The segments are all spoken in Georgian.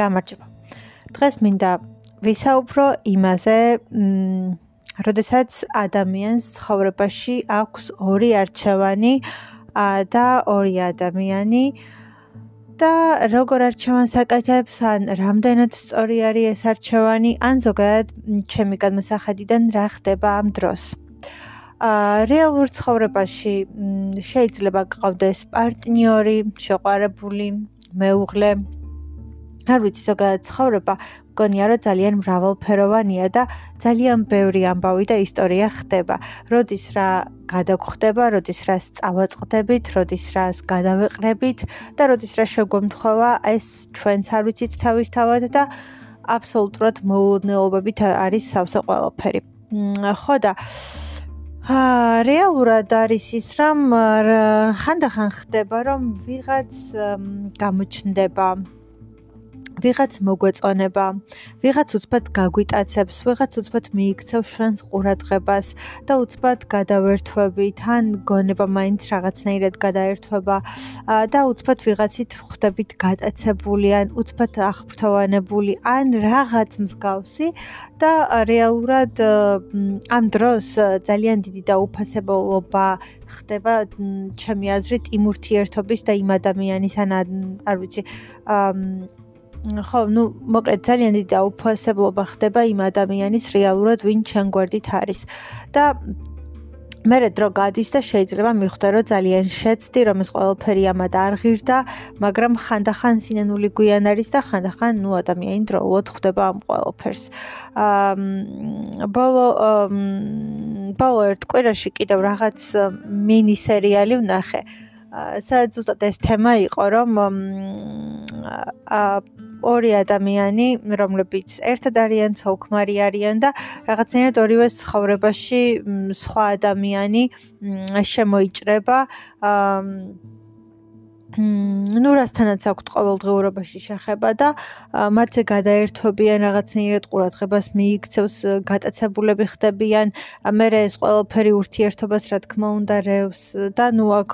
გამარჯობა. დღეს მინდა ვისაუბრო იმაზე, მ როდესაც ადამიანს ცხოვრებაში აქვს ორი არჩევანი და ორი ადამიანი და როგორ არჩევანს აკეთებს, ან რამდენად სწორი არის ეს არჩევანი, ან ზოგადად ჩემი განმსახედიდან რა ხდება ამ დროს. აა რეალურ ცხოვრებაში შეიძლება გყავდეს პარტნიორი, შეყვარებული, მეუღლე, არ ვიცი ზოგადად ცხოვრება მგონია რომ ძალიან მრავალფეროვანია და ძალიან ბევრი ამბავი და ისტორია ხდება. როდის რა გადაგხვდება, როდის რა წავაწყდებით, როდის რას გადავეყრებით და როდის რა შეგვემთხოვა, ეს ჩვენც არ ვიცით თავისთავად და აბსოლუტურად მოულოდნელობებით არის სავსე ყველაფერი. ხო და აა რეალურად არის ის რომ ხანდახან ხდება რომ ვიღაც გამოჩნდება ვიღაც მოგვეწონება, ვიღაც უცბად გაგვიტაცებს, ვიღაც უცბად მიიქცევს ჩვენს ყურადღებას და უცბად გადავერთვებით, ან გონება მაინც რაღაცნაირად გადაერთვება და უცბად ვიღაცით ხვდებით გატაცებული, ან უცბად აღფრთოვანებული, ან რაღაც მსგავსი და რეალურად ამ დროს ძალიან დიდი დაუფასებლობა ხდება ჩემი აზრით იმ ურთიერთობის და იმ ადამიანის ან არ ვიცი ხო, ну, მოკლედ ძალიან დიდი აუფასებლობა ხდება იმ ადამიანის რეალურად, ვინ ჩვენ გვერდით არის. და მე დრო გადის და შეიძლება მიხვდე რომ ძალიან შეცდი რომ ეს ყველაფერი ამად არ ღირდა, მაგრამ ხანდახან სინანული გვიან არის და ხანდახან ნუ ადამიანი დროულად ხვდება ამ ყველაფერს. აა ბოლო ბოლო ერთ კვირაში კიდევ რაღაც მინი სერიალი ვნახე. აა სადაც ზუსტად ეს თემა იყო რომ აა ორი ადამიანი, რომლებიც ერთად არიან, ცოლ-ქმარი არიან და რაღაცნაირად ორივე ცხოვრებაში სხვა ადამიანი შემოიჭრება. აა ну, რასთანაც აქვთ ყოველდღიურობაში შეხება და მათზე გადაერთობიან რაღაცნაირად ყურადღებას მიიქცევს, გატაცებულები ხდებიან, მერე ეს ყველაფერი ურთიერთობას რა თქმა უნდა რევს და ნუ აქ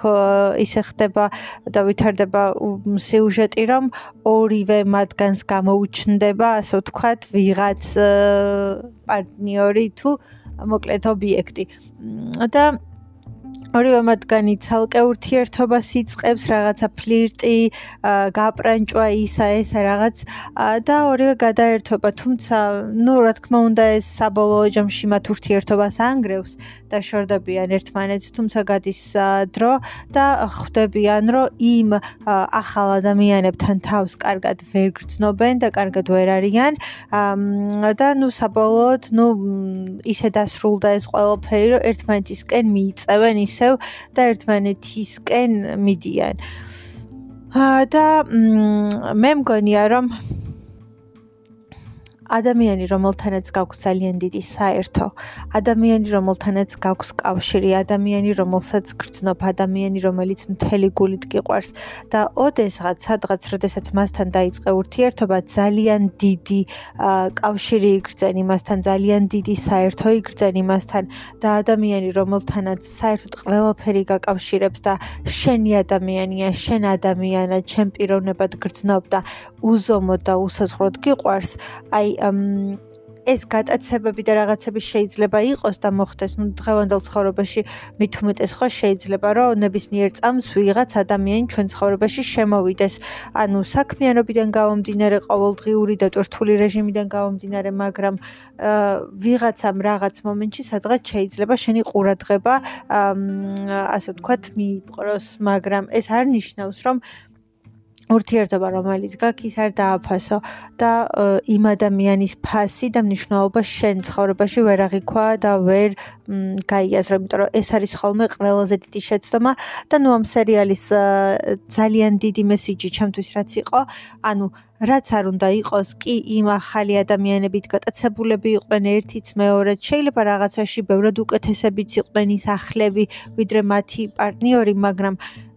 ისე ხდება და ვითარდება სიუჟეტი, რომ ორივე მათგანს გამოუჩნდება, ასე ვთქვათ, ვიღაც პარტნიორი თუ მოკლედ ობიექტი. და ორივე მათგანი ცალკე ურთიერთობას იწყებს, რაღაცა ფლირტი, გაპრანჭვა ისა ეს რაღაც და ორივე გადაერთობა, თუმცა, ну, რა თქმა უნდა, ეს საბოლოო ჯამში მათ ურთიერთობას ანგრევს და შორდებიან ერთმანეთს, თუმცა გადის დრო და ხვდებიან, რომ იმ ახალ ადამიანებთან თავს კარგად ვერ გრძნობენ და კარგად ვერ არიან და, ну, საბოლოოდ, ну, ისე დასრულდა ეს ყველაფერი, რომ ერთმანეთისკენ მიიწევენ ისე ისევ და ერთმანეთისკენ მიდიან. აა და მე მგონია რომ ადამიანი, რომელთანაც გაქვს ძალიან დიდი საერთო, ადამიანი, რომელთანაც გაქვს კავშირი, ადამიანი, რომელსაც გრძნობ, ადამიანი, რომელიც მთელი გულით გიყვარს. და ოდესღაც, სადღაც, როდესაც მასთან დაიწყე ურთიერთობა, ძალიან დიდი კავშირი იგრძენ იმასთან, ძალიან დიდი საერთო იგრძენ იმასთან და ადამიანი, რომელთანაც საერთოდ ყველაფერი გაკავშირებს და შენი ადამიანია, შენ ადამიანად, შენ პიროვნებად გრძნობ და უზომოდ და უსაზღვროდ გიყვარს, აი ეს გატაცებები და რაღაცები შეიძლება იყოს და მოხდეს, ну, დღევანდელ ცხოვრებაში მით უმეტეს ხო შეიძლება, რომ ნებისმიერ წამს ვიღაც ადამიანი ჩვენ ცხოვრებაში შემოვიდეს. ანუ საქმიანობიდან გამომდინარე, ყოველდღიური და ტვირთული რეჟიმიდან გამომდინარე, მაგრამ ვიღაცამ რაღაც მომენტში სადღაც შეიძლება შენი ყურადღება ასე ვთქვათ, მიიპყროს, მაგრამ ეს არ ნიშნავს, რომ ურთიერთობა რომელიც გაქვს ის არ დააფასო და იმ ადამიანის ფასი და მნიშვნელობა შენ ცხოვრებაში ვერ აღიქვა და ვერ გაიაზრო, იმიტომ რომ ეს არის ხოლმე ყველაზე დიდი შეცდომა და ნუ ამ სერიალის ძალიან დიდი მესიჯი ჩემთვის რაც იყო, ანუ რაც არ უნდა იყოს, კი იმ ახალი ადამიანებით გატაცებულები იყვნენ ერთიც მეორეც, შეიძლება რაღაცაში ბევრად უკეთესებიც იყვნენ ის ახლები, ვიდრე მათი პარტნიორი, მაგრამ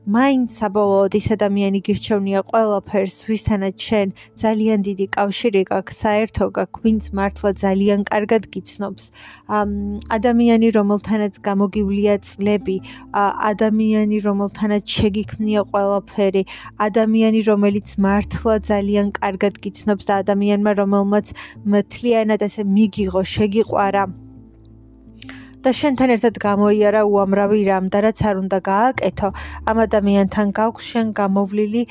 მაინც საბოლოოდ ის ადამიანი გირჩევნია ყველაფერს, ვისთანაც შენ ძალიან დიდი კავშირი გაქვს, საერთო გაქვს, ვინც მართლა ძალიან კარგად გიცნობს. ადამიანი, რომელთანაც გამოგივლია წლები, ადამიანი, რომელთანაც შეგიქმნია ყველაფერი, ადამიანი, რომელიც მართლა ძალიან კარგად გიცნობს და ადამიანმა, რომელმაც მთლიანად ესე მიგიღო, შეგიყვარა და შენთან ერთად გამოიარა უამრავი რამ და რაც არ უნდა გააკეთო. ამ ადამიანთან გაქვს შენ გამოვლილი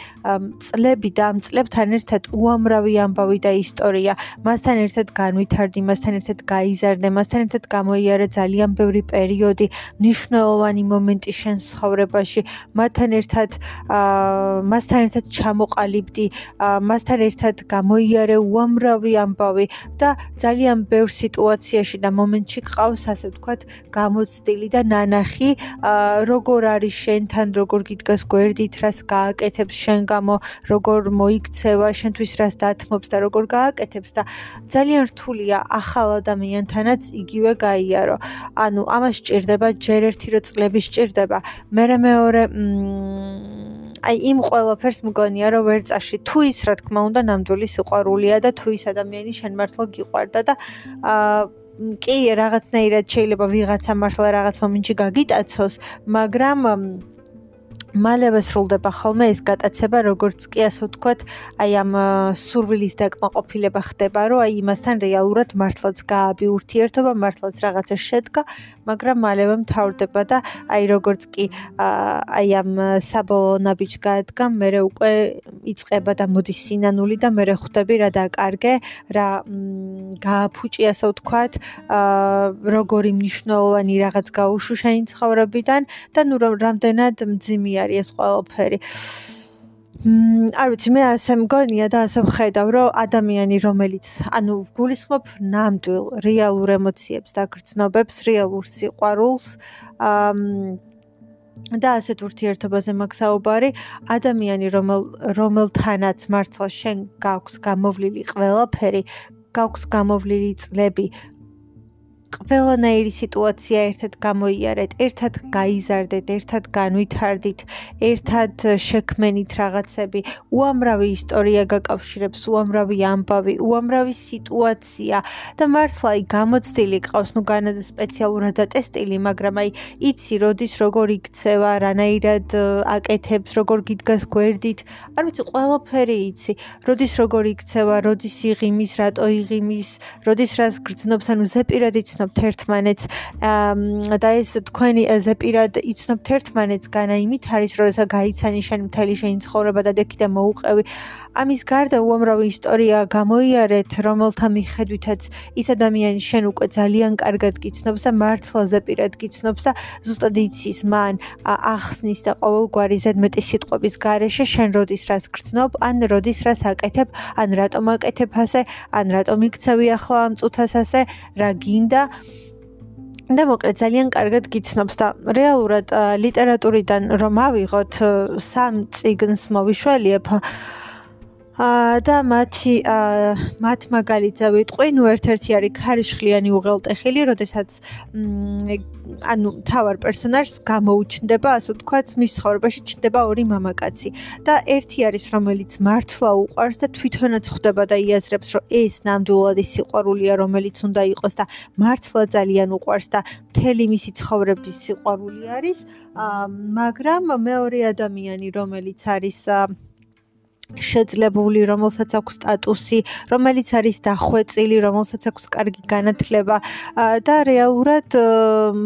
წლები და ამ წლებთან ერთად უამრავი ამბავი და ისტორია. მასთან ერთად განვითარდი მასთან ერთად გაიზარდე მასთან ერთად გამოიარა ძალიან ბევრი პერიოდი ნიშნულოვანი მომენტი შენ ცხოვრებაში. მასთან ერთად მასთან ერთად ჩამოყალიბდი მასთან ერთად გამოიარე უამრავი ამბავი და ძალიან ბევრ სიტუაციაში და მომენტში ყავს ასე ვთქვათ ვთქვათ, გამოცდილი და ნანახი, როგორ არის შენთან, როგორ გიდგას გვერდით, რას გააკეთებს შენ გამო, როგორ მოიქცევა, შენთვის რას დათმობს და როგორ გააკეთებს და ძალიან რთულია ახალ ადამიანთანაც იგივე გაიარო. ანუ ამას სჭირდება ჯერ ერთი რო წლები სჭირდება. მე მეორე აი იმ ყველაფერს მგონია რომ ვერ წაში თუ ის რა თქმა უნდა ნამდვილი სიყვარულია და თუ ის ადამიანი შენ მართლა გიყვარდა და აა კი რაღაცნაირად შეიძლება ვიღაცა მართლა რაღაც მომენტში გაგიტაცოს, მაგრამ მალევე სრულდება ხოლმე ეს გატაცება, როგორც კი ასე ვთქვათ, აი ამ სურვილის დაკმაყოფილება ხდება, რომ აი იმასთან რეალურად მართლაც გააბი ურთიერთობა, მართლაც რაღაცა შედგა, მაგრამ მალევე მთავრდება და აი როგორც კი აი ამ საბოლოო ნაბიჯს გაადგა, მე უკვე იწება და მოდის სინანული და მე ხვდები რა დაკარგე, რა გააფუჭი ასე ვთქვათ, როგორი მნიშვნელოვანი რაღაც გაუშუ შენი ცხოვრებიდან და ნუ რამდენად მძიმე არის ეს ყველაფერი. მმ, არ ვიცი, მე ასე მგონია და ასე ვხედავ, რომ ადამიანი, რომელიც, ანუ გულისხმობ ნამდვილ რეალურ ემოციებს და გრძნობებს, რეალურ სიყვარულს, აა და ასეთ ურთიერთობაზე მაგსაუბარი, ადამიანი, რომელ რომელთანაც მართლა შენ გაქვს გამოვლილი ყველაფერი, გაქვს გამოვლილი წლები, ყველანაირი სიტუაცია ერთად გამოიარეთ, ერთად გაიზარდეთ, ერთად განვითარდით, ერთად შექმენით რაღაცები, უამრავი ისტორია გაკავშირებს, უამრავი ამბავი, უამრავი სიტუაცია. და მართლა აი გამოცდილი ყავს, ну განადა სპეციალურად დატესტილი, მაგრამ აი იცი, როდის როგორ იქცევა, რანაირად აკეთებს, როგორ გიდგას გვერდით, არ ვიცი, ყველაფერი იცი, როდის როგორ იქცევა, როდის იღიმის, რატო იღიმის, როდის რას გრძნობს, ანუ ზეპირად იცი იცნობთ ერთმანეთს და ეს თქვენი ზეპირად იცნობთ ერთმანეთს განაიმით არის როდესაც გაიცანი შენ მთელი შენი ცხოვრება და დექი და მოუყევი ამის გარდა უამრავი ისტორია გამოიარეთ რომელთა მიხედვითაც ის ადამიანი შენ უკვე ძალიან კარგად გიცნობს და მართლა ზეპირად გიცნობს და ზუსტად იცის მან ახსნის და ყოველგვარი ზედმეტი სიტყვების გარეშე შენ როდის რას გრძნობ ან როდის რას აკეთებ ან რატომ აკეთებ ასე ან რატომ იქცევი ახლა ამ წუთას ასე რა გინდა. და მოკლედ ძალიან კარგად გიცნობს და რეალურად ლიტერატურიდან რომ ავიღოთ სამ ციგნს მოვიშველიებ და მათი მათ მაგალითზე ვიტყვი, ნუ ერთ-ერთი არის ქარიშხლიანი უღელტეხილი, როდესაც ანუ თავარ პერსონაჟს გამოუჩნდება, ასე ვთქვათ, მის ცხოვრებაში ჩნდება ორი მამაკაცი. და ერთი არის, რომელიც მართლა უყვარს და თვითონაც ხვდება და იაზრებს, რომ ეს ნამდვილად ის სიყვარულია, რომელიც უნდა იყოს და მართლა ძალიან უყვარს და მთელი მისი ცხოვრების სიყვარული არის, მაგრამ მეორე ადამიანი, რომელიც არის შეძლებული, რომელსაც აქვს სტატუსი, რომელიც არის დახვეწილი, რომელსაც აქვს კარგი განათლება. და რეალურად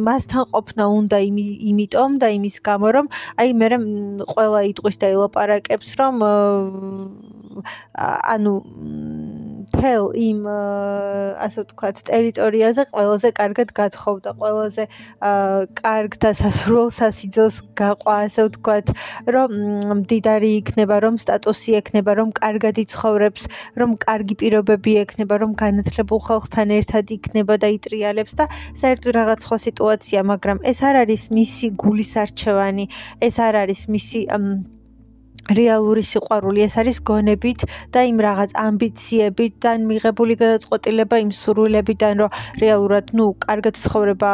მასთან ყოფნა უნდა იმიტომ და იმის გამო, რომ აი მე ყველა იტყვის და ელაპარაკებს, რომ ანუ თელ იმ ასე ვთქვათ ტერიტორიაზე ყველაზე კარგად გათხოვდა, ყველაზე კარგ და სასურველ სასიძოს გაყვა, ასე ვთქვათ, რომ მდიდარი იქნება, რომ სტატუსი ექნება, რომ კარგად იცხოვრებს, რომ კარგი პირობები ექნება, რომ განათლებულ ხალხთან ერთად იქნება და იტრიალებს და საერთოდ რაღაც სხვა სიტუაცია, მაგრამ ეს არ არის მისი გულის არჩევანი, ეს არ არის მისი რეალური სიყვარული. ეს არის გონებით და იმ რაღაც ამბიციებით და მიღებული გადაწყვეტილება იმ სურვილებიდან რომ რეალურად ნუ კარგად ცხოვრება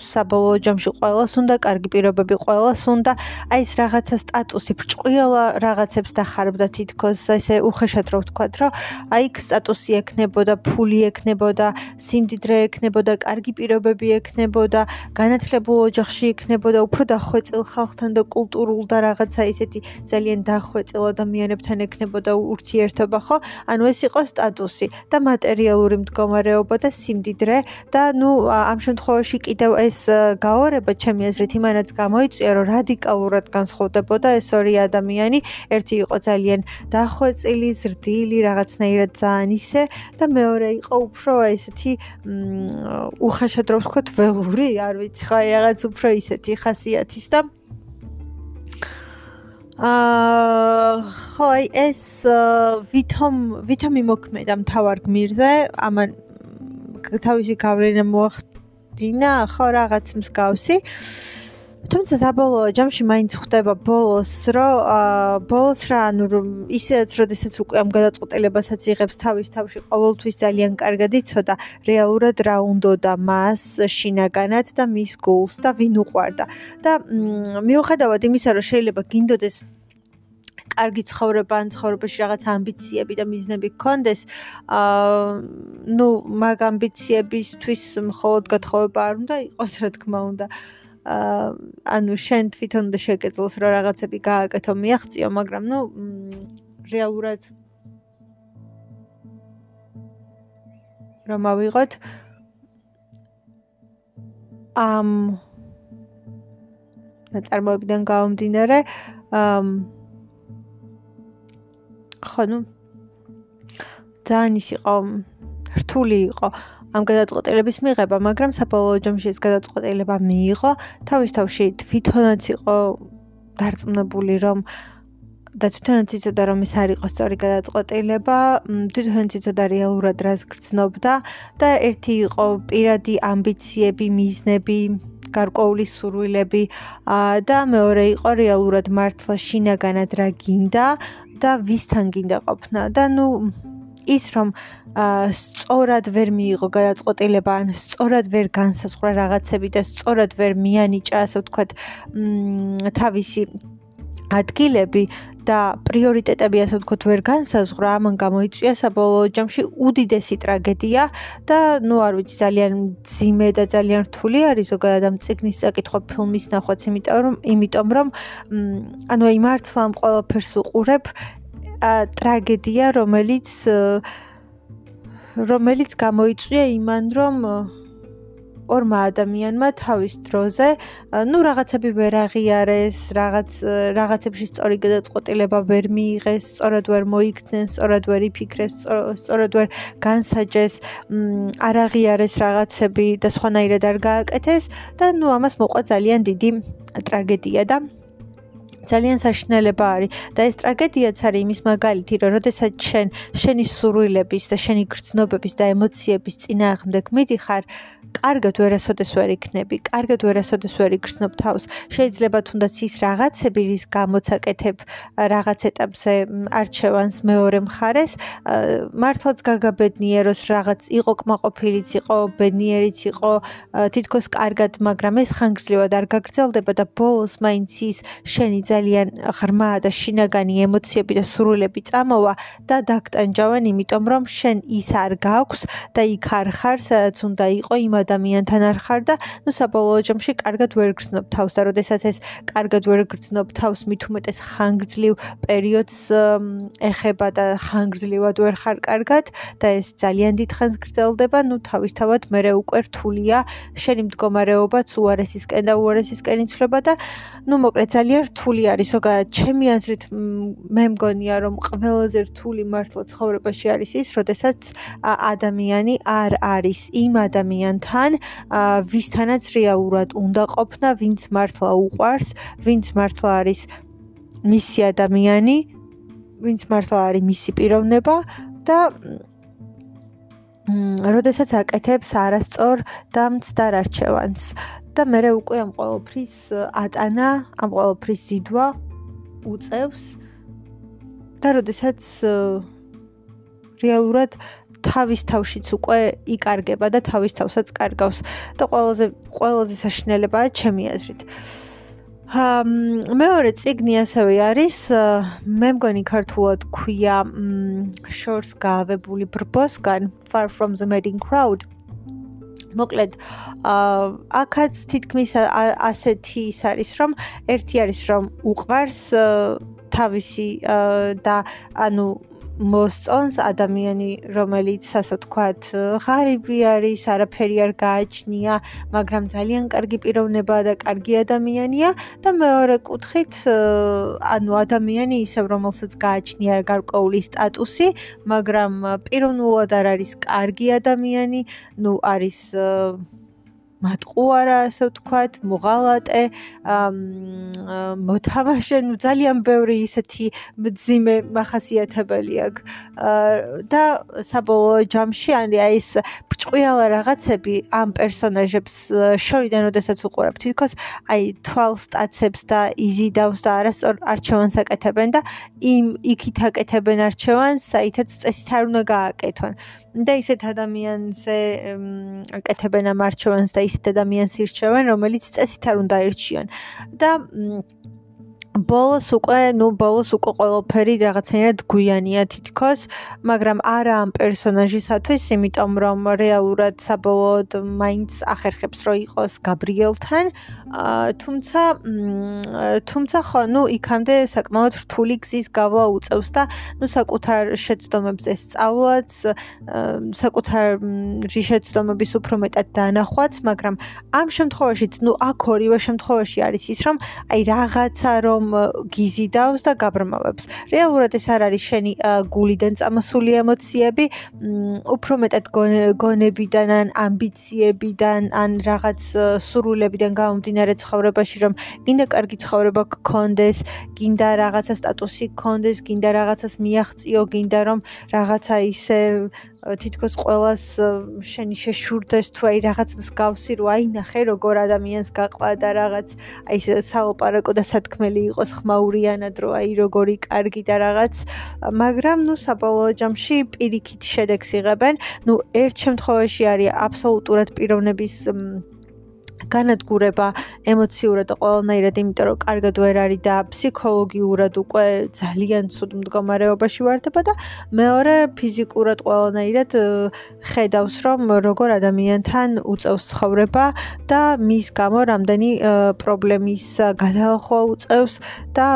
საბოლოო ჯამში ყოველას უნდა კარგი პირობები ყოველას უნდა. აი ეს რაღაცა სტატუსი ბრჭყვიალა რაღაცებს დახარბდა თითქოს ესე უხეშად რო ვთქვა რომ აი ეს სტატუსი ექნებოდა ფული ექნებოდა სიმდიდრე ექნებოდა კარგი პირობები ექნებოდა განათლებულ ოჯახში ექნებოდა უფრო დახვეწილ ხალხთან და კულტურულ და რაღაცა ისეთი ძალიან დახვეწილ ადამიანებთან ექნებოდა ურთიერთობა, ხო? ანუ ეს იყო სტატუსი და მატერიალური მდგომარეობა და სიმდიდრე და ნუ ამ შემთხვევაში კიდევ ეს გაორება ჩემი აზრით იმანაც გამოიწვია, რომ რადიკალურად განსხვავდებოდა ეს ორი ადამიანი. ერთი იყო ძალიან დახვეწილი, ზრდილი, რაღაცნაირად ძალიან ისე და მეორე იყო უფრო ესეთი უხაშად რო ვთქვათ, ველური, არ ვიცი, ხო, რაღაც უფრო ისეთი ხასიათის და აა ხო ეს ვითომ ვითომ იმოქმედა მთავარ გმირზე. ამან თავისი გავლენა მოახდინა ხო რაღაც მსგავსი თუმცა საბოლოო ჯამში მაინც ხვდება ბოლოს რომ აა ბოლოს რა ანუ ისეც როდესაც უკვე ამ გადაწყვეტილებასაც იღებს თავის თავში ყოველთვის ძალიან კარგად იცოდა რეალურად რა უნდოდა მას შინაგანად და მის გულს და ვინ უყვარდა და მიუხედავად იმისა რომ შეიძლება გინდოდეს კარგი ცხოვრება ან ცხოვრებაში რაღაც ამბიციები და მიზნები გქონდეს, აა ნუ მაგ ამბიციებისთვის მხოლოდ გათხოვება არ უნდა იყოს, რა თქმა უნდა. აა ანუ შენ თვითონ და შეგეძლოს რა რაღაცები გააკეთო, მიაღწიო, მაგრამ ნუ რეალურად რომ ავიღოთ ამ ნაწარმოებიდან გამომდინარე აა ხო ნუ ძალიან ის იყო რთული იყო ამ გადაწყვეტილების მიღება, მაგრამ საბოლოო ჯამში ეს გადაწყვეტილება მიიღო. თავის თავში თვითონაც იყო დარწმუნებული, რომ და თვითონაც იცოდა, რომ ეს არ იყო სწორი გადაწყვეტილება, თვითონაც იცოდა რეალურად რას გრძნობდა და ერთი იყო პირადი ამბიციები, მიზნები, გარკვეული სურვილები და მეორე იყო რეალურად მართლა შინაგანად რა გინდა და ვისთან გინდა ყოფნა და ნუ ის რომ სწორად ვერ მიიღო გადაწყვეტილება ან სწორად ვერ განსაზღვრა რაღაცები და სწორად ვერ მიანიჭა ასე ვთქვათ თავისი ადგილები და პრიორიტეტები ასე ვთქვათ ვერ განსაზღვრა ამან გამოიწვია საბოლოო ჯამში უდიდესი ტრაგედია და ნუ არ ვიცი ძალიან ძიმე და ძალიან რთული არის ზოგადად ამ ციგნის წაკითხვა ფილმის ნახვაც იმიტომ რომ იმიტომ რომ ანუ აი მართლა ამ ყველაფერს უყურებ ტრაგედია რომელიც რომელიც გამოიწვია იმან რომ ორმა ადამიანმა თავის დროზე, ну, რაღაცები ვერ აღიარეს, რაღაც რაღაცებში სწორი გადაწყვეტილება ვერ მიიღეს, სწორად ვერ მოიქცნენ, სწორად ვერ იფიქრეს, სწორად ვერ განსაჯეს, არ აღიარეს რაღაცები და სხვანაირად არ გააკეთეს და ну, ამას მოყვა ძალიან დიდი ტრაგედია და ძალიან საშინელება არის. და ეს ტრაგედიაც არის იმის მაგალითი, რომ შესაძ შენ შენი სურვილების და შენი გრძნობების და ემოციების წინააღმდეგ მიდიხარ, კარგად ვერასოდეს ვერ იქნები, კარგად ვერასოდეს ვერ იგრძნობ თავს. შეიძლება თუნდაც ის რაღაცები, რის გამოც აკეთებ რაღაც ეტაპზე არჩევანს მეორე მხარეს, მართლაც გაგაბედნიეროს რაღაც იყო კმაყოფილიც, იყო ბედნიერიც, იყო. თითქოს კარგად, მაგრამ ეს ხანგრძლივად არ გაგრძელდება და ბოლოს მაინც ის შენი ძალიან ღრმა და შინაგანი ემოციები და სურვილები წამოვა და დაგტანჯავენ, იმიტომ რომ შენ ის არ გაქვს და იქ არ ხარ, სადაც უნდა იყო იმ ადამიანთან არ ხარ და ნუ საბოლოო ჯამში კარგად ვერ გრძნობ თავს და როდესაც ეს კარგად ვერ გრძნობ თავს, უმეტეს ხანგრძლივ პერიოდს ეხება და ხანგრძლივად ვერ ხარ კარგად და ეს ძალიან დიდ ხანს გრძელდება, ნუ თავისთავად მე უკვე რთულია შენი მდგომარეობაც უარესისკენ და უარესისკენ იცვლება და ნუ მოკლედ ძალიან რთული არის ზოგადად ჩემი აზრით მე მგონია რომ ყველაზე რთული მართლა ცხოვრებაში არის ის, როდესაც ადამიანი არ არის. იმ ადამიანთან, ვისთანაც რეალურად უნდა ყოფნა, ვინც მართლა უყვარს, ვინც მართლა არის მისი ადამიანი, ვინც მართლა არის მისი პიროვნება და მ როდესაც აკეთებს არასწორ და მცდარ არჩევანს და მე უკვე ამ ყოველფრის ატანა, ამ ყოველფრის ზიდვა უწევს და როდესაც რეალურად თავის თავშიც უკვე იკარგება და თავის თავსაც კარგავს და ყველაზე ყველაზე საშინელებაა ჩემი აზრით. მეორე ციგნი ასევე არის მე მგონი ქართულად ქვია შორს გაავებული ბრბოსგან far from the madding crowd მოკლედ აქაც თითქმის ასეთი ის არის რომ ერთი არის რომ უყვარს თავისი და ანუ მოსწონს ადამიანი, რომელიც ასე ვთქვათ, ღარიბი არის, არაფერი არ გააჩნია, მაგრამ ძალიან კარგი პიროვნებაა და კარგი ადამიანია და მეორე კუთხით, ანუ ადამიანი ისევ რომელსაც გააჩნია გარკვეული სტატუსი, მაგრამ პიროვნულად არ არის კარგი ადამიანი, ну არის მატყუარა, ასე ვთქვათ, მოღალატე, მოთამაშე, ნუ ძალიან ბევრი ისეთი მძიმე מחასიათებელი აქვს. და საბოლოო ჯამში არის აი ეს ბრჭყვიალა რაღაცები ამ პერსონაჟებს შორიდან როდესაც უყურებ, თითქოს აი თვალსტაცებს და იზიდავს და არასწორ არჩევანს აკეთებენ და იმ იქით აკეთებენ არჩევანს, საითაც წესით არ უნდა გააკეთონ. და ისეთ ადამიანზე აკეთებენ ამ არჩევანს და ისეთ ადამიანს ირჩევენ, რომელიც წესით არ უნდა ირჩიონ. და ბოლოს უკვე, ნუ ბოლოს უკვე ყველაფერი რაღაცნაირად გვიანია თითქოს, მაგრამ არა ამ პერსონაჟისათვის, იმიტომ რომ რეალურად საბოლოოდ მაინც ახერხებს რომ იყოს გაბრიელთან, თუმცა თუმცა ხო, ნუ იქამდე საკმაოდ რთული გზის გავლა უწევს და ნუ საკუთარ შეცდომებს ეს სწავლაც, საკუთარ შეცდომების უფრო მეტად დანახვაც, მაგრამ ამ შემთხვევაშიც, ნუ აქ ორივე შემთხვევაში არის ის, რომ აი რაღაცა რომ გიზიდავს და გაბრმავებს. რეალურად ეს არ არის შენი გულიდან წამოსული ემოციები, უფრო მეტად გონებიდან ან ამბიციებიდან ან რაღაც სურვილებიდან გამომდინარე ცხოვრებაში, რომ გინდა კარგი ცხოვრება გქონდეს, გინდა რაღაცა სტატუსი გქონდეს, გინდა რაღაცას მიაღწიო, გინდა რომ რაღაცა ისე თითქოს ყოველას შენი შეშურდეს თუ აი რაღაც მსგავსი რო აი ნახე როგორ ადამიანს გაყვა და რაღაც აი საოპარაკო და სათქმელი იყოს ხმაურიანად რო აი როგორი კარგი და რაღაც. მაგრამ ნუ საბოლოო ჯამში პირიქით შედეგს იღებენ. ნუ ერთ შემთხვევაში არის აბსოლუტურად პიროვნების განადგურება ემოციურად და ყველანაირად, იმიტომ რომ კარგად ვერ არის და ფსიქოლოგიურად უკვე ძალიან ცუდ მდგომარეობაში ვარდება და მეორე ფიზიკურად ყველანაირად ხედავს, რომ როგორ ადამიანთან უწევს ცხოვრება და მის გამო რამდენი პრობლემის გადალახვა უწევს და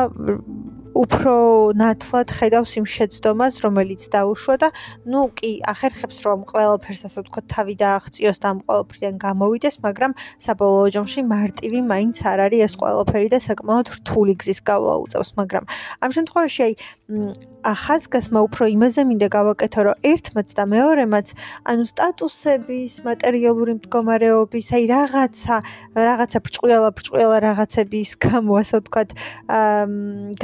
უფრო ნათლად ხედავს იმ შეცდომას, რომელიც დაუშვა და ნუ კი ახერხებს რომ ყველაფერს ასე ვთქვათ თავი დააღწიოს და ამ ყველაფრიდან გამოვიდეს, მაგრამ საბოლოო ჯამში მარტივი მაინც არ არის ეს ყველაფერი და საკმაოდ რთული გზის გავლა უწევს, მაგრამ ამ შემთხვევაში აი ახაზგასმა უფრო იმაზე მინდა გავაკეთო, რომ ერთმაც და მეორემაც, ანუ სტატუსების, მატერიალური მდგომარეობის, აი რაღაცა, რაღაცა ბრჭყვიალა, ბრჭყვიალა რაღაცების გამო, ასე ვთქვათ, აა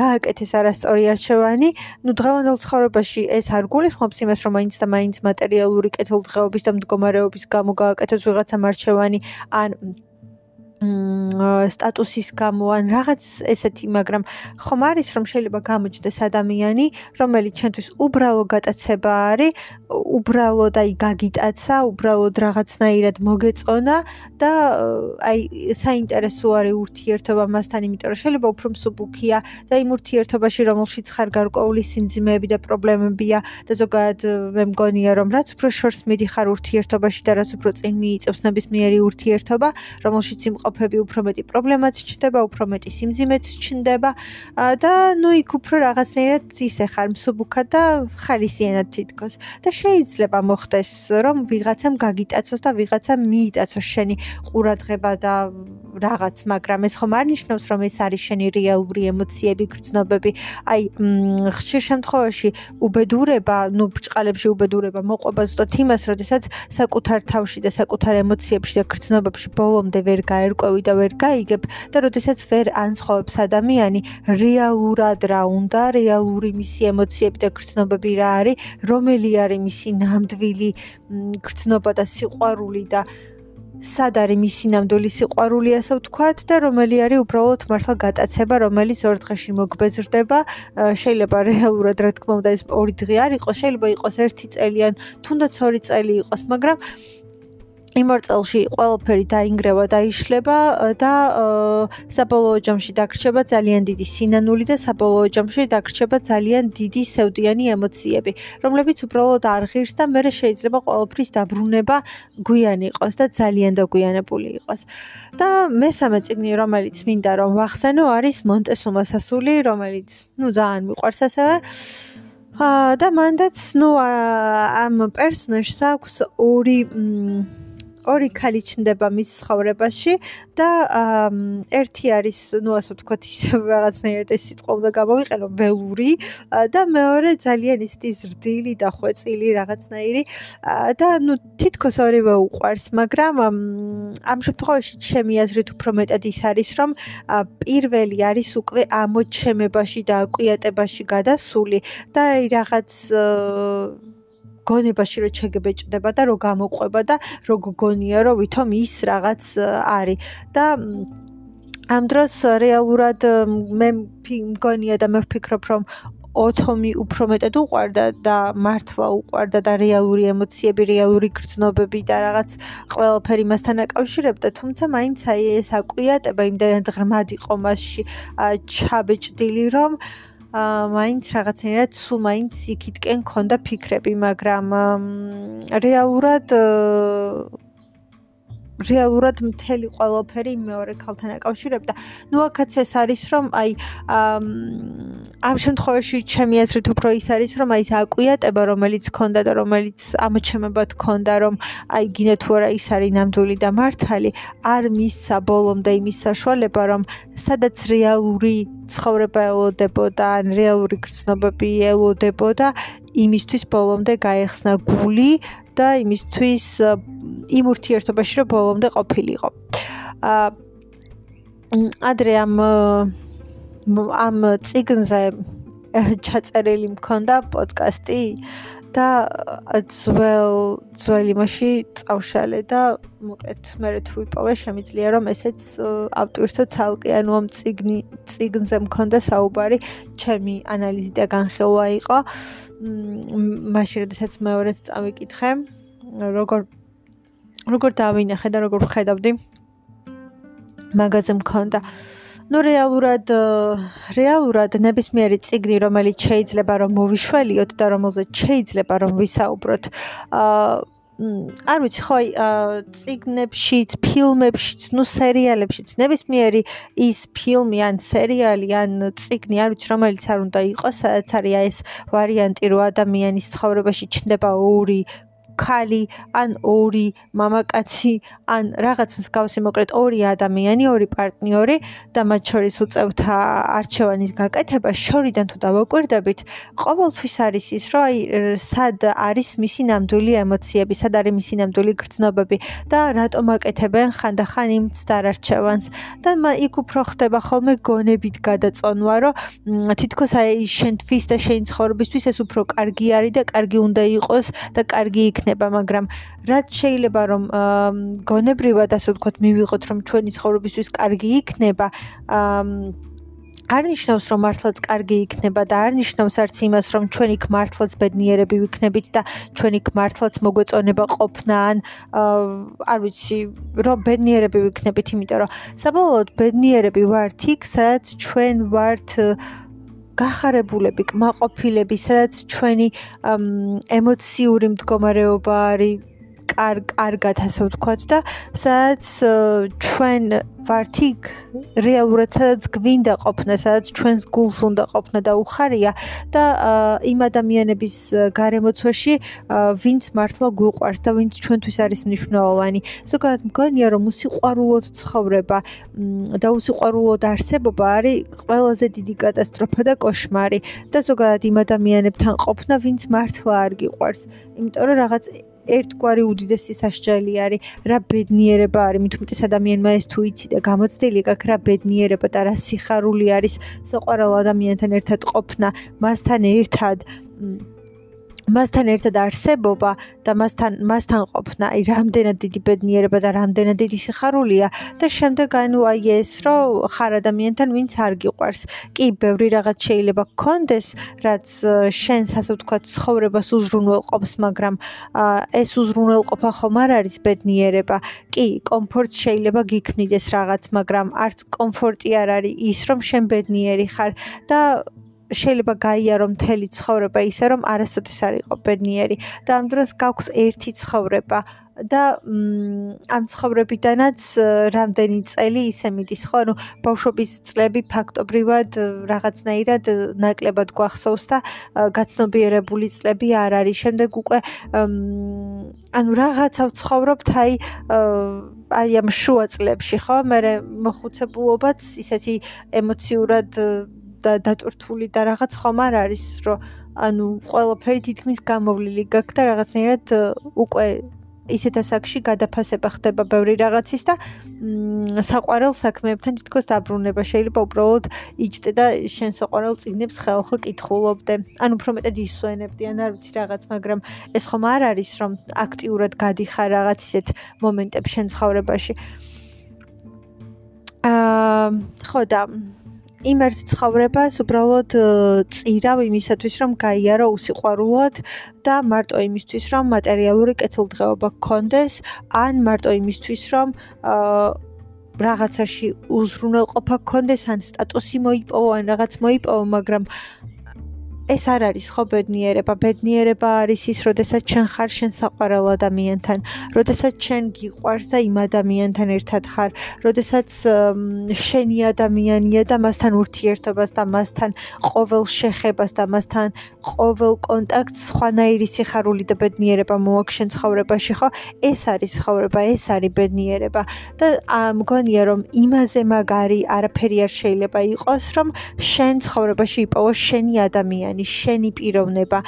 გააკეთეს არასწორი არჩევანი. ნუ დღევანდელ ცხოვრებაში ეს არ გულისხმობს იმას, რომ მაინც და მაინც მატერიალური კეთილდღეობის და მდგომარეობის გამო გააკეთოს ვიღაცა მარჩევანი, ან სტატუსის გამო ან რაღაც ესეთი, მაგრამ ხომ არის რომ შეიძლება გამოჩნდეს ადამიანი, რომელიც ჩვენთვის უბრალო გატაცება არის, უბრალოდ აი გაგიტაცა, უბრალოდ რაღაცნაირად მოგეწონა და აი საინტერესო არის ურთიერთობა მასთან, იმიტომ რომ შეიძლება უფრო მსუბუქია და იმ ურთიერთობაში რომელშიც ხარ გარკვეული სიმძიმეები და პრობლემებია და ზოგადად მე მგონია რომ რაც უფრო შორს მიდიხარ ურთიერთობაში და რაც უფრო წინ მიიწევს ნებისმიერი ურთიერთობა, რომელშიც იმყოფ ყოფები უფრო მეტი პრობლემაც ჩნდება, უფრო მეტი სიმძიმეც ჩნდება. და ნუ იქ უფრო რაღაცნაირად ისე ხარ მსუბუქად და ხალისიანად თითქოს. და შეიძლება მოხდეს რომ ვიღაცამ გაგიტაცოს და ვიღაცამ მიიტაცოს შენი ყურადღება და რაღაც, მაგრამ ეს ხომ არ ნიშნავს რომ ეს არის შენი რეალური ემოციები, გრძნობები. აი, ხშირ შემთხვევაში უბედურება, ნუ ბრჭყალებში უბედურება მოყვება ზუსტად იმას, როდესაც საკუთარ თავში და საკუთარ ემოციებში და გრძნობებში ბოლომდე ვერ გაერკვა გაყვევი და ვერ გაიგებ და როდესაც ვერ ანსხოვებს ადამიანი რეალურად რა უნდა, რეალური მისი ემოციები და გრძნობები რა არის, რომელი არის მისი ნამდვილი გრძნობა და სიყვარული და სად არის მისი ნამდვილი სიყვარული ასე ვთქვათ და რომელი არის უბრალოდ მართლა გატაცება რომელიც ორ დღეში მოგბეზრდება. შეიძლება რეალურად რა თქმა უნდა ეს ორი დღე არ იყოს შეიძლება იყოს ერთი წელი ან თუნდაც ორი წელი იყოს მაგრამ იმ ორ წელში ყველაფერი დაინგრევა და იშლება და საბოლოო ჯამში დაგრჩება ძალიან დიდი სინანული და საბოლოო ჯამში დაგრჩება ძალიან დიდი სევდიანი ემოციები, რომლებიც უბრალოდ არ ღირს და მე შეიძლება ყველაფრის დაბრუნება გვიანი იყოს და ძალიან დაგვიანებული იყოს. და მესამე წიგნი, რომელიც მინდა რომ ვახსენო, არის მონტესუმას ასული, რომელიც ნუ ძალიან მიყვარს ასევე. და მანდაც ნუ ამ პერსონაჟს აქვს ორი მ ორი ქალი ჩნდება მის ცხოვრებაში და ერთი არის, ну, ასე ვთქვათ, ისე რაღაცნაირად ეს სიტყვა უნდა გამოვიყენო, ველური და მეორე ძალიან ისეთი ზრდილი და ხვეწილი რაღაცნაირი და ну, თითქოს ორივე უყვარს, მაგრამ ამ შემთხვევაში ჩემი აზრით უფრო მეტად ის არის, რომ პირველი არის უკვე ამოჩემებაში და აკვიატებაში გადასული და რაღაც გონებაში რო ჩეგებეჭდება და რო გამოყვება და რო გგონია რომ ვითომ ის რაღაც არის. და ამ დროს რეალურად მე მგონია და მე ვფიქრობ რომ ოთომი უფრო მეტად უყვარდა და მართლა უყვარდა და რეალური ემოციები, რეალური გრძნობები და რაღაც ყველაფერი მასთან აკავშირებდა, თუმცა მაინც აი ეს აკვიატება იმდენად ღრმად იყო მასში ჩაბეჭდილი, რომ აა მაინც რაღაცნაირად სულ მაინც იქითკენ ქონდა ფიქრები, მაგრამ რეალურად რეალურად მთელი ყველაფერი მეორე ქალთან აკავშირებდა. ნუ აქაც ეს არის რომ აი ამ შემთხვევაში ჩემი აზრით უფრო ის არის რომ აი ეს აკვიატება რომელიც ქონდა და რომელიც ამოჩემებად ქონდა რომ აი გინდა თუ არა ის არის ნამდვილი და მართალი არ მისცა ბოლომდე იმის საშუალება რომ სადაც რეალური ცხოვრება ელოდებოდა ან რეალური გრძნობები ელოდებოდა იმისთვის ბოლომდე გაეხსნა გული და იმისთვის იმ ურთიერთობაში რომ ბოლომდე ყოფილიყო. აა ადრე ამ ამ ციგნზე ჩაწერილი მქონდა პოდკასტი და ძველ ძველი მასში წავშალე და მოკლედ მე თუ ვიპოვე შემიძლია რომ ესეც ავტვირთო ცალკე ანუ ამ ციგნი ციგნზე მქონდა საუბარი ჩემი ანალიზი და განხილვა იყო. მაშინ როდესაც მეორედ წავიკითხე როგორ როგორ დავინახე და როგორ ვხედავდი. მაგაზე მქონდა ну რეალურად რეალურად ნებისმიერი ციგნი რომელიც შეიძლება რომ მოვიშველიოთ და რომელზეც შეიძლება რომ ვისაუბროთ აა არ ვიცი ხო აი ციგნებშიც, ფილმებშიც, ну სერიალებშიც ნებისმიერი ის ფილმი ან სერიალი ან ციგნი არ ვიცი რომელიც არ უნდა იყოს, სადაც არის აი ეს ვარიანტი რომ ადამიანის ცხოვრებაში ჩნდება ორი ქალი ან ორი მამაკაცი ან რაღაც მსგავსი მოკლედ ორი ადამიანი, ორი პარტნიორი და მათ შორის უწევთა არჩევანის გაკეთება შორიდან თუ დავაკვირდებით, ყოველთვის არის ის, რომ აი სად არის მისი ნამდვილი ემოციები, სად არის მისი ნამდვილი გრძნობები და რატომ აკეთებენ ხანდახან იმ ცდარ არჩევანს. და იქ უფრო ხდება ხოლმე გონებით გადაწონვა, რომ თითქოს აი შენთვის და შენი ცხოვრებისთვის ეს უფრო კარგი არის და კარგი უნდა იყოს და კარგი იქნება იქნება, მაგრამ რაც შეიძლება რომ გონებრივად ასე ვთქვათ, მივიღოთ რომ ჩვენი ცხოვრებისთვის კარგი იქნება, არ ნიშნავს რომ მართლაც კარგი იქნება და არ ნიშნავს არც იმას რომ ჩვენ იქ მართლაც ბედნიერები ვიქნებით და ჩვენ იქ მართლაც მოგვეწონება ყოფნა ან არ ვიცი რომ ბედნიერები ვიქნებით იმიტომ რომ საბოლოოდ ბედნიერები ვართ იქ სადაც ჩვენ ვართ გახარებულები, კმაყოფილები, სადაც ჩვენი ემოციური მდგომარეობა არის კარგად ასე ვთქვათ და სადაც ჩვენ ვართ იქ რეალურად სადაც გვინდა ყოფნა, სადაც ჩვენს გულს უნდა ყოფნა და უხარია და იმ ადამიანების გარემოცვაში ვინც მართლა გვიყვარს და ვინც ჩვენთვის არის მნიშვნელოვანი. ზოგადად მგონია რომ უსიყვარულოდ ცხოვრება და უსიყვარულოდ არსებობა არის ყველაზე დიდი კატასტროფა და კოშმარი და ზოგადად იმ ადამიანებთან ყოფნა ვინც მართლა არ გიყვარს. იმიტომ რომ რაღაც ერთგვარი უდიდესი სასჯელი არის, რა ბედნიერება არის, უმეტეს ადამიანმა ეს თუ იცი და გამოცდილი გაქვს რა ბედნიერება და რა სიხარული არის? საყვარელ ადამიანთან ერთად ყოფნა, მასთან ერთად მასთან ერთად არსებობა და მასთან მასთან ყოფნა, აი რამდენად დიდი ბედნიერება და რამდენად დიდი სიხარულია და შემდეგ ანუ აი ეს რომ ხარ ადამიანთან ვინც არ გიყვარს. კი, ბევრი რაღაც შეიძლება გქონდეს, რაც შენს ასე ვთქვათ ცხოვრებას უზრუნველყოფს, მაგრამ ეს უზრუნველყოფა ხომ არ არის ბედნიერება. კი, კომფორტ შეიძლება გიქმნიდეს რაღაც, მაგრამ არც კომფორტი არ არის ის, რომ შენ ბედნიერი ხარ და შეიძლება გაიარო მთელი ცხოვრება ისე რომ არასოდეს არ იყო ბედნიერი და ამ დროს გაქვს ერთი ცხოვრება და ამ ცხოვრებიდანაც რამდენი წელი ისე მიდის ხო? ანუ ბავშვობის წლები ფაქტობრივად რაღაცნაირად ნაკლებად გვახსოვს და გაცნობიერებული წლები არ არის. შემდეგ უკვე ანუ რაღაცა ვცხოვრობთ აი აი ამ შუა წლებში ხო? მე მოხუცებულობაც ისეთი ემოციურად დატვირთული და რაღაც ხომ არ არის, რომ ანუ ყველაფერი თითქმის გამოვლილი გაქვს და რაღაცნაირად უკვე ისეთ ასაკში გადაფასება ხდება ბევრი რაღაცის და საყვარელ საქმეებთან თითქოს დაბრუნება შეიძლება უბრალოდ იჭდე და შენ საყვარელ წიგნებს ხელხო კითხულობდე. ანუ უფრო მეტად ისვენებდი, ან არ ვიცი რაღაც, მაგრამ ეს ხომ არ არის რომ აქტიურად გადიხარ რაღაც ისეთ მომენტებს შენ ცხოვრებაში. აა ხო და იმ ერთ ცხოვრებას უბრალოდ წირავ იმისათვის, რომ გაიარო უსიყვარულოდ და მარტო იმისთვის, რომ მატერიალური კეთილდღეობა გქონდეს, ან მარტო იმისთვის, რომ რაღაცაში უზრუნველყოფა გქონდეს, ან სტატუსი მოიპოვო, ან რაღაც მოიპოვო, მაგრამ ეს არ არის ხო ბედნიერება. ბედნიერება არის ის, როდესაც ჩვენ ხარ შენ საყვარელ ადამიანთან, როდესაც ჩვენ გიყვარს და იმ ადამიანთან ერთად ხარ, როდესაც შენი ადამიანია და მასთან ურთიერთობას და მასთან ყოველ შეხებას და მასთან ყოველ კონტაქტს სხვანაირი სიხარული და ბედნიერება მოაქვს შენ ცხოვრებაში, ხო? ეს არის ცხოვრება, ეს არის ბედნიერება და მგონია რომ იმაზე მაგარი არაფერი არ შეიძლება იყოს, რომ შენ ცხოვრებაში იპოვო შენი ადამიანი ადამიანი, შენი პიროვნება,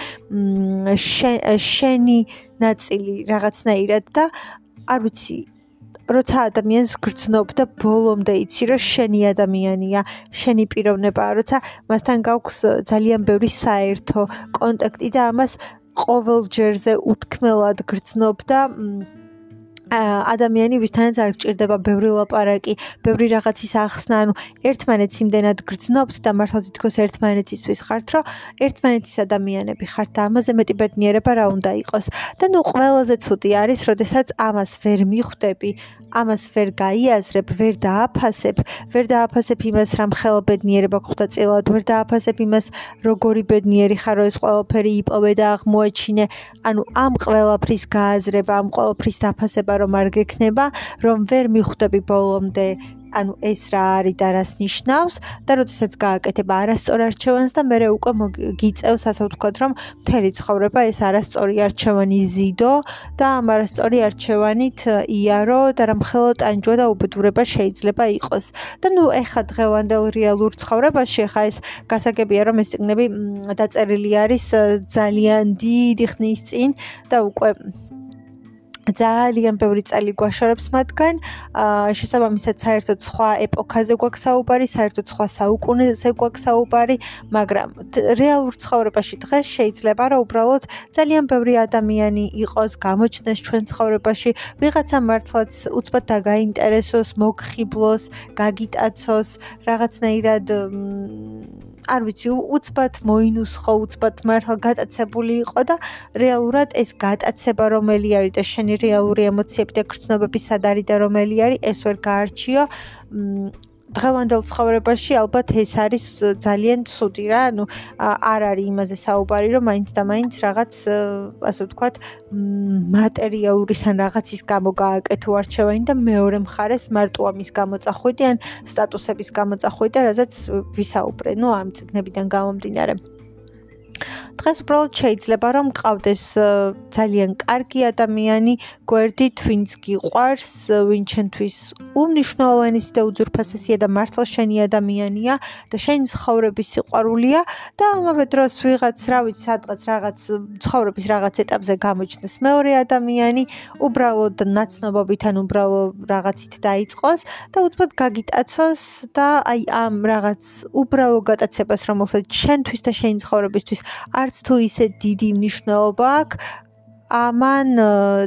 შენი ნაწილი რაღაცნაირად და არ ვიცი როცა ადამიანს გრძნობ და ბოლომდე იცი რომ შენი ადამიანია, შენი პიროვნებაა, როცა მასთან გაქვს ძალიან ბევრი საერთო კონტაქტი და ამას ყოველ ჯერზე უთქმელად გრძნობ და ადამიანი ვისთანაც არ გჭირდება ბევრი ლაპარაკი, ბევრი რაღაცის ახსნა, ანუ ერთმანეთს იმდენად გრძნობთ და მართლა თითქოს ერთმანეთისთვის ხართ, რომ ერთმანეთის ადამიანები ხართ და ამაზე მეტი ბედნიერება რა უნდა იყოს. და ნუ ყველაზე ცუდი არის, როდესაც ამას ვერ მიხვდები, ამას ვერ გაიაზრებ, ვერ დააფასებ, ვერ დააფასებ იმას, რამ ხელა ბედნიერება გხვდა წილად, ვერ დააფასებ იმას, როგორი ბედნიერი ხარო ეს ყველაფერი იპოვე და აღმოაჩინე. ანუ ამ ყველაფრის გააზრება, ამ ყველაფრის დაფასება რომ არ გექნება, რომ ვერ მიხვდები ბოლომდე. ანუ ეს რა არის და რას ნიშნავს და როდესაც გააკეთებ არასწორ არჩევანს და მე უკვე გიწევს ასე ვთქვათ რომ მთელი ცხოვრება ეს არასწორი არჩევანი ზიდო და ამ არასწორი არჩევანით იარო და რამხელა ტანჯვა და უბედურება შეიძლება იყოს. და ნუ ეხა დღევანდელ რეალურ ცხოვრებაში ეხა ეს გასაგებია რომ ეს ციგნები დაწერილი არის ძალიან დიდი ხნის წინ და უკვე ძალიან ბევრი წელი გვაშორებს მათგან. აა შესაბამისად საერთოდ სხვა ეპოქაზე გვაქვს საუბარი, საერთოდ სხვა საუკუნეზე გვაქვს საუბარი, მაგრამ რეალურ ცხოვრებაში დღეს შეიძლება რომ უბრალოდ ძალიან ბევრი ადამიანი იყოს გამოჩნდეს ჩვენ ცხოვრებაში, ვიღაცა მართლაც უცბად დაგაინტერესოს, მოგხიბლოს, გაგიტაცოს, რაღაცნაირად არ ვიცი, უცბად მოინუსხო, უცბად მართლა გატაცებული იყო და რეალურად ეს გატაცება რომელი არის და შენი რეალური ემოციები და გრძნობები სად არის და რომელი არის, ეს ვერ გაარჩიო. დღევანდელ ცხოვრებაში ალბათ ეს არის ძალიან ცუდი რა, ანუ არ არის იმაზე საუბარი, რომ მაინც და მაინც რაღაც ასე ვთქვათ, მატერიალურის ან რაღაცის გამო გააკეთო არჩევანი და მეორე მხარეს მარტო ამის გამო წახვიდი ან სტატუსების გამო წახვიდი და რაზეც ვისაუბრე, ну ამ ციგნებიდან გამომდინარე. დღეს უბრალოდ შეიძლება რომ გყავდეს ძალიან კარგი ადამიანი, გვერდით, ვინც გიყვარს, ვინ ჩვენთვის უმნიშვნელოვანეს და უძურფასესია და მართლა შენი ადამიანია და შენი ცხოვრების სიყვარულია და ამავე დროს ვიღაც, რა ვიცი, სადღაც რაღაც ცხოვრების რაღაც ეტაპზე გამოჩნდეს მეორე ადამიანი, უბრალოდ ნაცნობობით ან უბრალოდ რაღაცით დაიწყოს და უცბად გაგიტაცოს და აი ამ რაღაც უბრალო გატაცებას, რომელსაც შენთვის და შენი ცხოვრებისთვის არ არც თუ ისე დიდი მნიშვნელობა აქვს ამან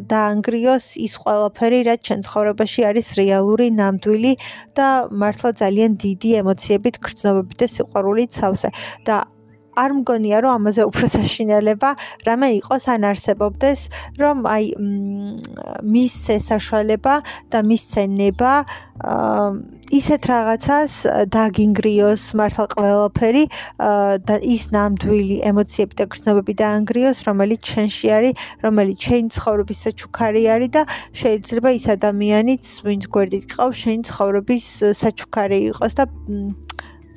დაანგრიოს ის ყველაფერი, რაც ჩვენ ცხოვრებაში არის რეალური, ნამდვილი და მართლა ძალიან დიდი ემოციებით, გრძნობებით და სიყვარულით სავსე. და არ მგონია რომ ამაზე უფრო საშინელება რამე იყოს ან არსებობდეს რომ აი მისცე საშუალება და მისცე ნება ისეთ რაღაცას დაგინგრიოს მართალ ყველაფერი და ის ნამდვილი ემოციები და გრძნობები დაანგრიოს რომელიც ჩვენში არის რომელიც ჩვენი ცხოვრების საჩუქარი არის და შეიძლება ის ადამიანიც ვინც გვერდით ყავს შენი ცხოვრების საჩუქარი იყოს და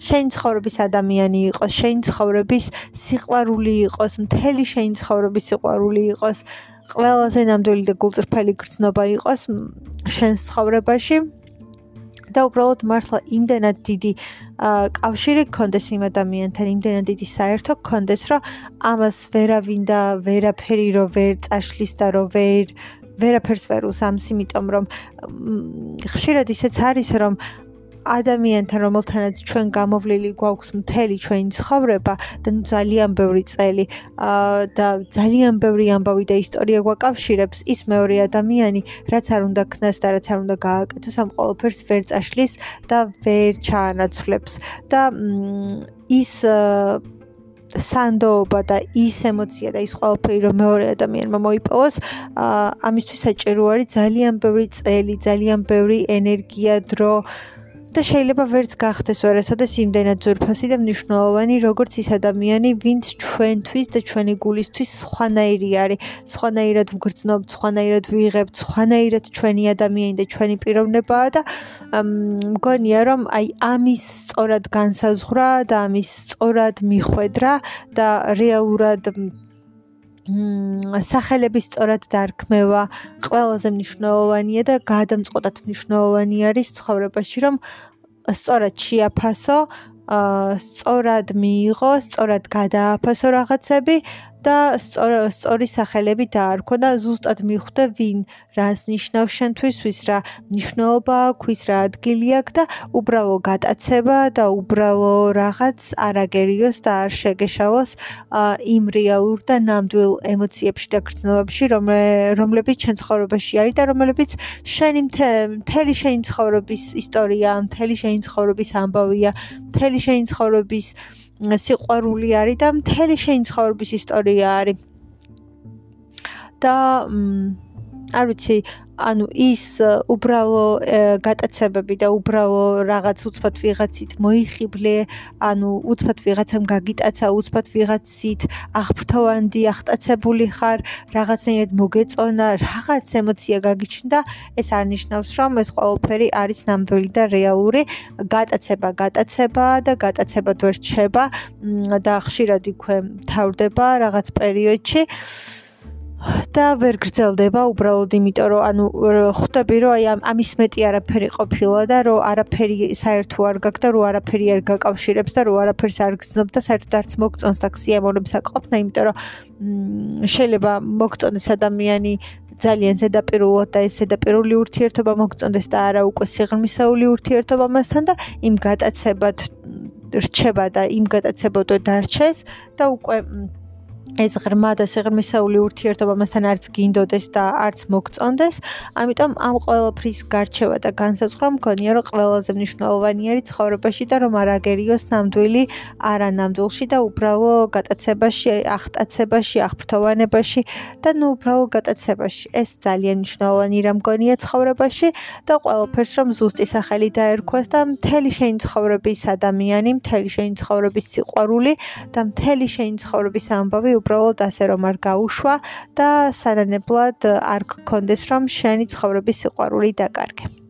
შენ ცხოვრების ადამიანი იყოს, შენ ცხოვრების სიყვარული იყოს, მთელი შენ ცხოვრების სიყვარული იყოს, ყველაზე ნამდვილი და გულწრფელი გრძნობა იყოს შენ ცხოვრებაში. და უბრალოდ მართლა იმდენად დიდი კავშირი გქონდეს იმ ადამიანთან, იმდენად დიდი საერთო გქონდეს, რომ ამას ვერავინ და ვერაფერი რო ვერ წაშლის და რო ვერ ვერაფერს ვერ უსამს, იმიტომ რომ ხშირად ისეც არის, რომ ადამიანთან რომელთანაც ჩვენ გამოვლილი გვაქვს მთელი ჩვენი ცხოვრება და ნუ ძალიან ბევრი წელი და ძალიან ბევრი ამბავი და ისტორია გვაკავშირებს ის მეორე ადამიანი რაც არ უნდა ქნას და რაც არ უნდა გააკეთოს ამ ყოველფერს ვერ წაშლის და ვერ ჩაანაცვლებს. და ის სანდოობა და ის ემოცია და ის ყველაფერი რომ მეორე ადამიანმა მოიპოვოს ამისთვის საჭირო არის ძალიან ბევრი წელი, ძალიან ბევრი ენერგია, დრო და შეიძლება ვერც გახდეს ვერასოდეს იმდენად ზურფასი და მნიშვნელოვანი როგორც ის ადამიანი, ვინც ჩვენთვის და ჩვენი გულისთვის სხვანაირი არის, სხვანაირად ვგრძნობ, სხვანაირად ვიღებ, სხვანაირად ჩვენი ადამიანი და ჩვენი პიროვნებაა და მგონია რომ აი ამის სწორად განსაზღვრა და ამის სწორად მიხვედრა და რეალურად სახელების სწორად დარქმევა ყველაზე მნიშვნელოვანია და გადამწყვეტად მნიშვნელოვანი არის ცხოვრებაში, რომ სწორად შეაფასო, სწორად მიიღო, სწორად გადააფასო რაღაცები და სწორი სახელები დაარქვა და ზუსტად მიხვდე ვინ რას ნიშნავს შენთვის, ვის რა მნიშვნელობა აქვს, ვის რა ადგილი აქვს და უბრალო გატაცება და უბრალო რაღაც არაგერიოს და არ შეგეშალოს იმ რეალურ და ნამდვილ ემოციებში და გრძნობებში, რომლებიც ჩვენ ცხოვრებაში არის და რომლებიც შენი მთელი შენი ცხოვრების ისტორია, მთელი შენი ცხოვრების ამბავია, მთელი შენი ცხოვრების სიყვარული არის და მთელი შენი ცხოვრების ისტორია არის. და არ ვიცი, ანუ ის უბრალო გატაცებები და უბრალო რაღაც უცბად ვიღაცით მოიხიბლე, ანუ უცბად ვიღაცამ გაგიტაცა, უცბად ვიღაცით აღფრთოვანდი, აღტაცებული ხარ, რაღაცნაირად მოგეწონა, რაღაც ემოცია გაგიჩნდა, ეს არნიშნავს, რომ ეს ყველაფერი არის ნამდვილი და რეალური. გატაცება, გატაცება და გატაცება თუ რჩება და ხშირად იქვე თავდება რაღაც პერიოდში. და ვერ გრძელდება უბრალოდ იმიტომ რომ ანუ ხვდები რომ აი ამის მეტი არაფერი ყოფილა და რომ არაფერი საერთო არ გაქვს და რომ არაფერი არ გაკავშირებს და რომ არაფერს არ გრძნობ და საერთოდ არც მოგწონს და ქსიამოვნებს აკყოფნა იმიტომ რომ შეიძლება მოგწონდეს ადამიანი ძალიან ზედაპირულად და ეს ზედაპირული ურთიერთობა მოგწონდეს და არა უკვე სიღრმისეული ურთიერთობა მასთან და იმ გატაცებად რჩება და იმ გატაცებად დარჩეს და უკვე ეს ღრმა და სიღრმისეული ურთიერთობა მასთან არც გინდოდეს და არც მოგწონდეს. ამიტომ ამ ყოველფრის გარჩევა და განსაზღვრა მგონია, რომ ყველაზე მნიშვნელოვანი არის ცხოვრებაში და რომ არ აგერიოს ნამდვილი არა ნამდვილში და უბრალო გატაცებაში, ახტაცებაში, აღფრთოვანებაში და ნუ უბრალო გატაცებაში. ეს ძალიან მნიშვნელოვანი რა მგონია ცხოვრებაში და ყოველფერს რომ ზუსტი სახელი დაერქვას და მთელი შენი ცხოვრების ადამიანი, მთელი შენი ცხოვრების სიყვარული და მთელი შენი ცხოვრების ამბავი უბრალოდ ასე რომ არ გაუშვა და სანანებლად არ გქონდეს რომ შენი ცხოვრების სიყვარული დაკარგე.